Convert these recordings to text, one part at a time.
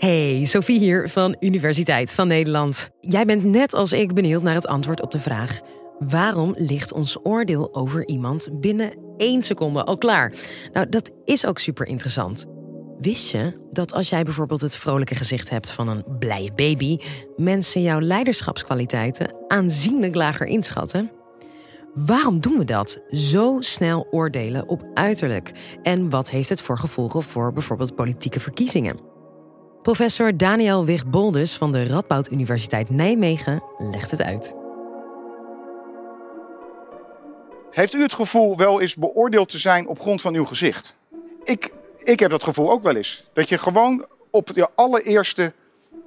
Hey, Sophie hier van Universiteit van Nederland. Jij bent net als ik benieuwd naar het antwoord op de vraag: waarom ligt ons oordeel over iemand binnen één seconde al klaar? Nou, dat is ook super interessant. Wist je dat als jij bijvoorbeeld het vrolijke gezicht hebt van een blije baby, mensen jouw leiderschapskwaliteiten aanzienlijk lager inschatten? Waarom doen we dat? Zo snel oordelen op uiterlijk. En wat heeft het voor gevolgen voor bijvoorbeeld politieke verkiezingen? Professor Daniel Wig-Boldus van de Radboud Universiteit Nijmegen legt het uit. Heeft u het gevoel wel eens beoordeeld te zijn op grond van uw gezicht? Ik, ik heb dat gevoel ook wel eens. Dat je gewoon op je allereerste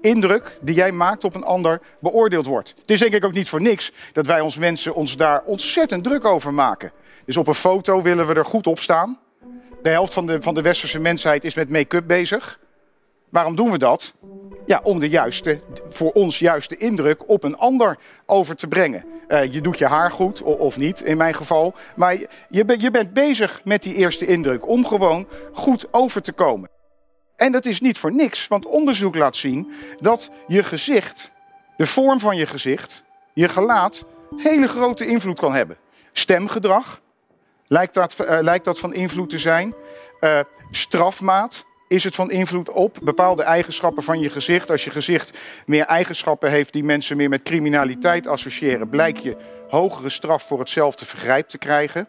indruk die jij maakt op een ander beoordeeld wordt. Het is denk ik ook niet voor niks dat wij ons mensen ons daar ontzettend druk over maken. Dus op een foto willen we er goed op staan. De helft van de, van de westerse mensheid is met make-up bezig. Waarom doen we dat? Ja, om de juiste, voor ons juiste indruk op een ander over te brengen. Uh, je doet je haar goed, of niet in mijn geval. Maar je, je bent bezig met die eerste indruk om gewoon goed over te komen. En dat is niet voor niks, want onderzoek laat zien dat je gezicht, de vorm van je gezicht, je gelaat, hele grote invloed kan hebben. Stemgedrag, lijkt dat, uh, lijkt dat van invloed te zijn. Uh, strafmaat, is het van invloed op bepaalde eigenschappen van je gezicht? Als je gezicht meer eigenschappen heeft die mensen meer met criminaliteit associëren, blijkt je hogere straf voor hetzelfde vergrijp te krijgen.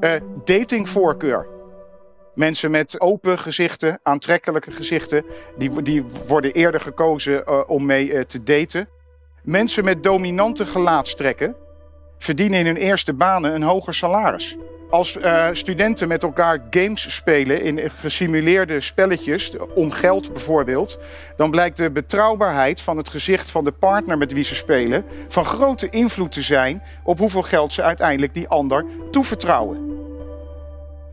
Uh, datingvoorkeur. Mensen met open gezichten, aantrekkelijke gezichten, die, die worden eerder gekozen uh, om mee uh, te daten. Mensen met dominante gelaatstrekken verdienen in hun eerste banen een hoger salaris. Als uh, studenten met elkaar games spelen in gesimuleerde spelletjes, om geld bijvoorbeeld, dan blijkt de betrouwbaarheid van het gezicht van de partner met wie ze spelen van grote invloed te zijn op hoeveel geld ze uiteindelijk die ander toevertrouwen.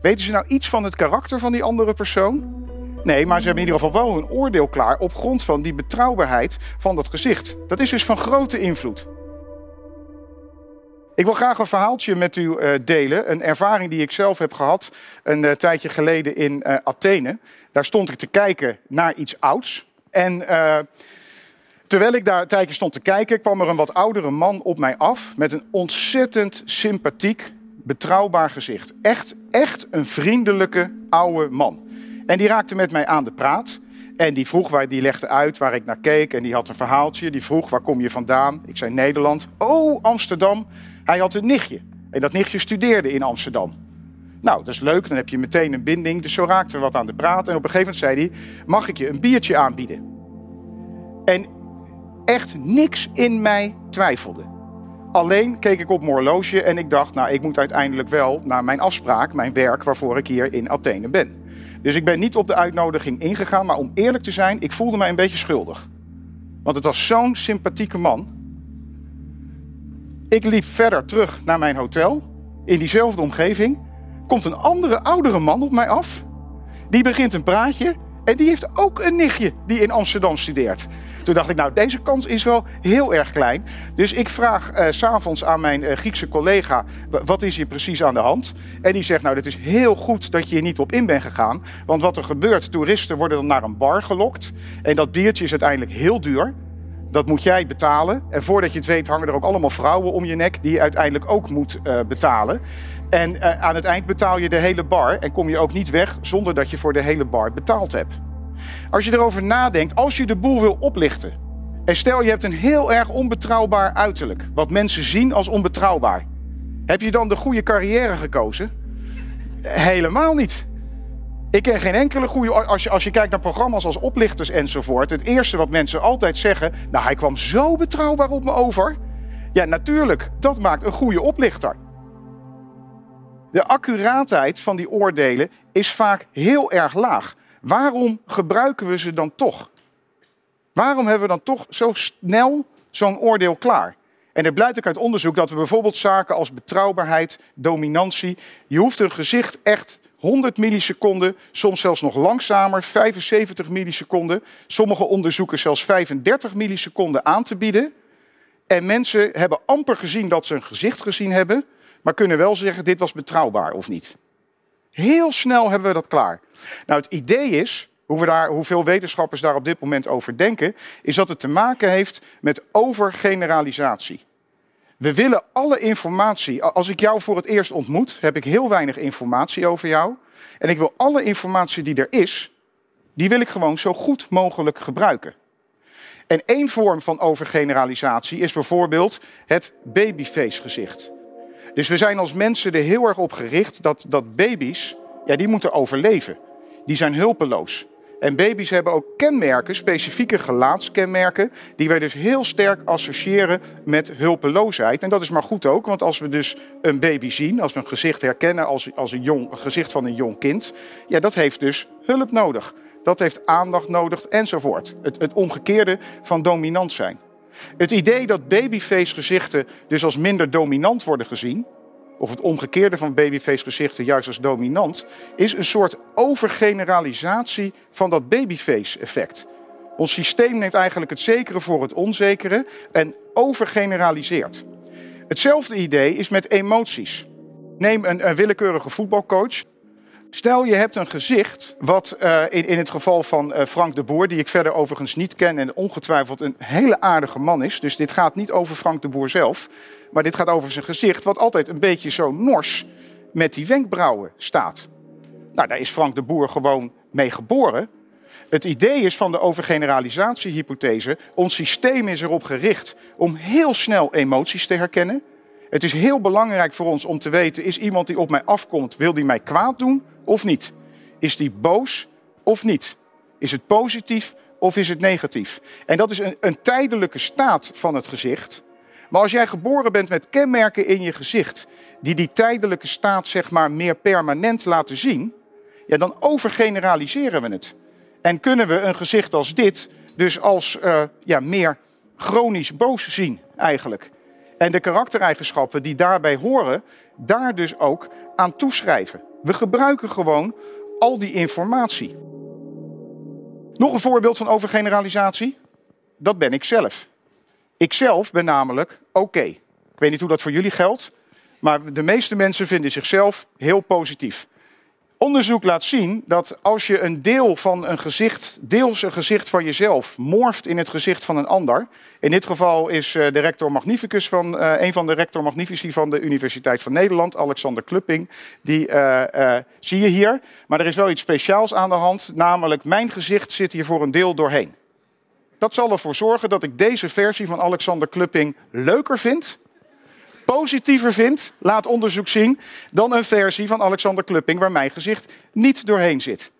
Weten ze nou iets van het karakter van die andere persoon? Nee, maar ze hebben in ieder geval wel een oordeel klaar op grond van die betrouwbaarheid van dat gezicht. Dat is dus van grote invloed. Ik wil graag een verhaaltje met u uh, delen. Een ervaring die ik zelf heb gehad een uh, tijdje geleden in uh, Athene. Daar stond ik te kijken naar iets ouds. En terwijl ik daar een tijdje stond te kijken, kwam er een wat oudere man op mij af. Met een ontzettend sympathiek, betrouwbaar gezicht. Echt, echt een vriendelijke oude man. En die raakte met mij aan de praat. En die vroeg, waar, die legde uit waar ik naar keek. En die had een verhaaltje. Die vroeg, waar kom je vandaan? Ik zei Nederland. Oh, Amsterdam. Hij had een nichtje. En dat nichtje studeerde in Amsterdam. Nou, dat is leuk, dan heb je meteen een binding. Dus zo raakten we wat aan de praat. En op een gegeven moment zei hij: Mag ik je een biertje aanbieden? En echt niks in mij twijfelde. Alleen keek ik op mijn horloge en ik dacht: Nou, ik moet uiteindelijk wel naar mijn afspraak, mijn werk waarvoor ik hier in Athene ben. Dus ik ben niet op de uitnodiging ingegaan, maar om eerlijk te zijn, ik voelde mij een beetje schuldig. Want het was zo'n sympathieke man. Ik liep verder terug naar mijn hotel. In diezelfde omgeving komt een andere oudere man op mij af. Die begint een praatje en die heeft ook een nichtje die in Amsterdam studeert. Toen dacht ik, nou, deze kans is wel heel erg klein. Dus ik vraag uh, s'avonds aan mijn uh, Griekse collega, wat is hier precies aan de hand? En die zegt, nou, het is heel goed dat je hier niet op in bent gegaan. Want wat er gebeurt, toeristen worden dan naar een bar gelokt. En dat biertje is uiteindelijk heel duur. Dat moet jij betalen. En voordat je het weet hangen er ook allemaal vrouwen om je nek die je uiteindelijk ook moet uh, betalen. En uh, aan het eind betaal je de hele bar en kom je ook niet weg zonder dat je voor de hele bar betaald hebt. Als je erover nadenkt, als je de boel wil oplichten. En stel je hebt een heel erg onbetrouwbaar uiterlijk, wat mensen zien als onbetrouwbaar. Heb je dan de goede carrière gekozen? Helemaal niet. Ik ken geen enkele goede. Als je, als je kijkt naar programma's als oplichters enzovoort. Het eerste wat mensen altijd zeggen. Nou, hij kwam zo betrouwbaar op me over. Ja, natuurlijk. Dat maakt een goede oplichter. De accuraatheid van die oordelen is vaak heel erg laag. Waarom gebruiken we ze dan toch? Waarom hebben we dan toch zo snel zo'n oordeel klaar? En er blijkt ook uit onderzoek dat we bijvoorbeeld zaken als betrouwbaarheid, dominantie. Je hoeft een gezicht echt 100 milliseconden, soms zelfs nog langzamer, 75 milliseconden. Sommige onderzoeken zelfs 35 milliseconden aan te bieden. En mensen hebben amper gezien dat ze een gezicht gezien hebben, maar kunnen wel zeggen dit was betrouwbaar of niet. Heel snel hebben we dat klaar. Nou, het idee is hoe we daar, hoeveel wetenschappers daar op dit moment over denken, is dat het te maken heeft met overgeneralisatie. We willen alle informatie. Als ik jou voor het eerst ontmoet, heb ik heel weinig informatie over jou. En ik wil alle informatie die er is, die wil ik gewoon zo goed mogelijk gebruiken. En één vorm van overgeneralisatie is bijvoorbeeld het babyface gezicht. Dus we zijn als mensen er heel erg op gericht dat, dat baby's, ja, die moeten overleven. Die zijn hulpeloos. En baby's hebben ook kenmerken, specifieke gelaatskenmerken, die wij dus heel sterk associëren met hulpeloosheid. En dat is maar goed ook, want als we dus een baby zien, als we een gezicht herkennen als, als een, jong, gezicht van een jong kind, ja, dat heeft dus hulp nodig. Dat heeft aandacht nodig enzovoort. Het, het omgekeerde van dominant zijn. Het idee dat babyface gezichten dus als minder dominant worden gezien, of het omgekeerde van babyface gezichten juist als dominant, is een soort overgeneralisatie van dat babyface effect. Ons systeem neemt eigenlijk het zekere voor het onzekere en overgeneraliseert. Hetzelfde idee is met emoties. Neem een, een willekeurige voetbalcoach. Stel je hebt een gezicht, wat uh, in, in het geval van uh, Frank de Boer, die ik verder overigens niet ken en ongetwijfeld een hele aardige man is. Dus dit gaat niet over Frank de Boer zelf, maar dit gaat over zijn gezicht, wat altijd een beetje zo nors met die wenkbrauwen staat. Nou, daar is Frank de Boer gewoon mee geboren. Het idee is van de overgeneralisatiehypothese, ons systeem is erop gericht om heel snel emoties te herkennen. Het is heel belangrijk voor ons om te weten, is iemand die op mij afkomt, wil die mij kwaad doen of niet? Is die boos of niet? Is het positief of is het negatief? En dat is een, een tijdelijke staat van het gezicht. Maar als jij geboren bent met kenmerken in je gezicht, die die tijdelijke staat zeg maar meer permanent laten zien, ja, dan overgeneraliseren we het. En kunnen we een gezicht als dit dus als uh, ja, meer chronisch boos zien eigenlijk. En de karaktereigenschappen die daarbij horen, daar dus ook aan toeschrijven. We gebruiken gewoon al die informatie. Nog een voorbeeld van overgeneralisatie? Dat ben ik zelf. Ik zelf ben namelijk oké. Ik weet niet hoe dat voor jullie geldt, maar de meeste mensen vinden zichzelf heel positief. Onderzoek laat zien dat als je een deel van een gezicht, deels een gezicht van jezelf, morft in het gezicht van een ander. In dit geval is eh, de rector magnificus van, uh, een van de rector magnifici van de Universiteit van Nederland, Alexander Klupping. Die uh, zie je hier. Maar er is wel iets speciaals aan de hand, namelijk mijn gezicht zit hier voor een deel doorheen. Dat zal ervoor zorgen dat ik deze versie van Alexander Klupping leuker vind positiever vindt, laat onderzoek zien, dan een versie van Alexander Klupping waar mijn gezicht niet doorheen zit.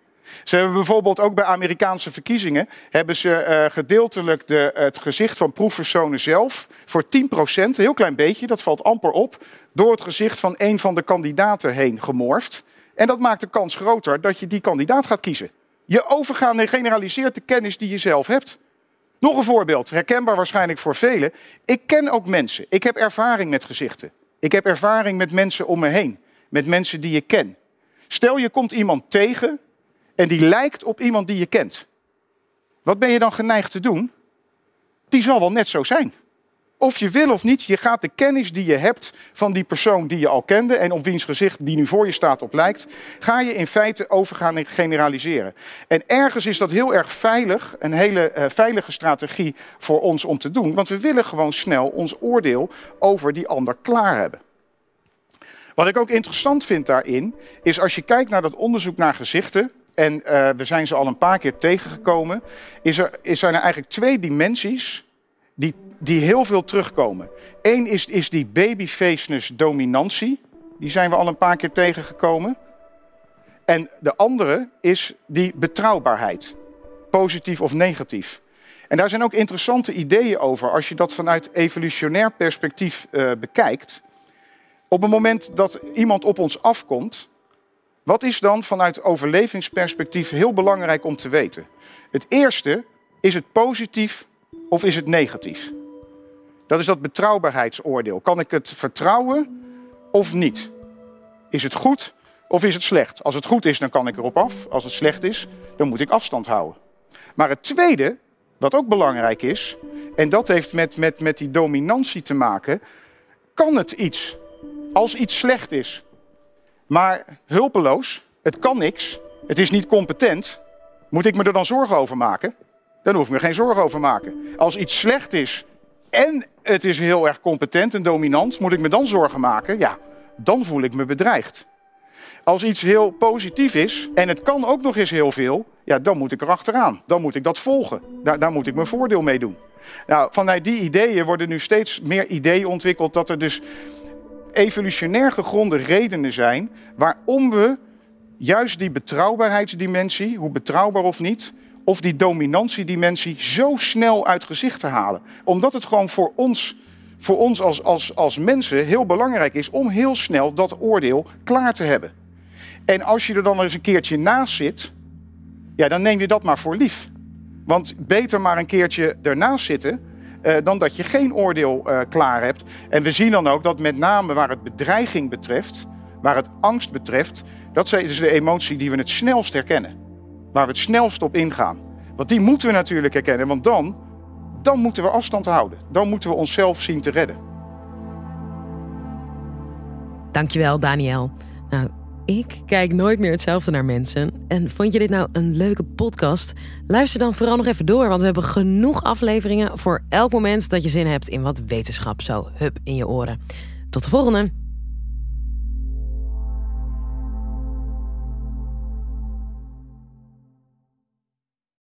Ze hebben bijvoorbeeld ook bij Amerikaanse verkiezingen hebben ze uh, gedeeltelijk de, het gezicht van proefpersonen zelf voor 10%, een heel klein beetje, dat valt amper op, door het gezicht van een van de kandidaten heen gemorfd. En dat maakt de kans groter dat je die kandidaat gaat kiezen. Je overgaan en generaliseert de kennis die je zelf hebt. Nog een voorbeeld, herkenbaar waarschijnlijk voor velen. Ik ken ook mensen. Ik heb ervaring met gezichten. Ik heb ervaring met mensen om me heen. Met mensen die je ken. Stel je komt iemand tegen en die lijkt op iemand die je kent. Wat ben je dan geneigd te doen? Die zal wel net zo zijn. Of je wil of niet, je gaat de kennis die je hebt van die persoon die je al kende en op wiens gezicht die nu voor je staat op lijkt, ga je in feite over gaan generaliseren. En ergens is dat heel erg veilig, een hele uh, veilige strategie voor ons om te doen, want we willen gewoon snel ons oordeel over die ander klaar hebben. Wat ik ook interessant vind daarin, is als je kijkt naar dat onderzoek naar gezichten, en uh, we zijn ze al een paar keer tegengekomen, is er, is zijn er eigenlijk twee dimensies die, die heel veel terugkomen. Eén is, is die babyfaceness dominantie. Die zijn we al een paar keer tegengekomen. En de andere is die betrouwbaarheid. Positief of negatief. En daar zijn ook interessante ideeën over als je dat vanuit evolutionair perspectief uh, bekijkt. Op het moment dat iemand op ons afkomt, wat is dan vanuit overlevingsperspectief heel belangrijk om te weten? Het eerste is het positief of is het negatief? Dat is dat betrouwbaarheidsoordeel. Kan ik het vertrouwen of niet? Is het goed of is het slecht? Als het goed is, dan kan ik erop af. Als het slecht is, dan moet ik afstand houden. Maar het tweede, wat ook belangrijk is, en dat heeft met, met, met die dominantie te maken, kan het iets? Als iets slecht is, maar hulpeloos, het kan niks, het is niet competent, Moet ik me er dan zorgen over maken? Dan hoef ik me geen zorgen over maken. Als iets slecht is en het is heel erg competent en dominant, moet ik me dan zorgen maken? Ja, dan voel ik me bedreigd. Als iets heel positief is en het kan ook nog eens heel veel, ja, dan moet ik er achteraan. Dan moet ik dat volgen. Daar, daar moet ik mijn voordeel mee doen. Nou, vanuit die ideeën worden nu steeds meer ideeën ontwikkeld dat er dus evolutionair gegronde redenen zijn waarom we juist die betrouwbaarheidsdimensie, hoe betrouwbaar of niet, of die dominantiedimensie zo snel uit gezicht te halen. Omdat het gewoon voor ons, voor ons als, als, als mensen heel belangrijk is om heel snel dat oordeel klaar te hebben. En als je er dan eens een keertje naast zit, ja, dan neem je dat maar voor lief. Want beter maar een keertje ernaast zitten uh, dan dat je geen oordeel uh, klaar hebt. En we zien dan ook dat met name waar het bedreiging betreft, waar het angst betreft, dat is de emotie die we het snelst herkennen. Waar we het snelst op ingaan. Want die moeten we natuurlijk herkennen, want dan, dan moeten we afstand houden. Dan moeten we onszelf zien te redden. Dankjewel, Daniel. Nou, ik kijk nooit meer hetzelfde naar mensen. En vond je dit nou een leuke podcast? Luister dan vooral nog even door, want we hebben genoeg afleveringen voor elk moment dat je zin hebt in wat wetenschap zo hup in je oren. Tot de volgende!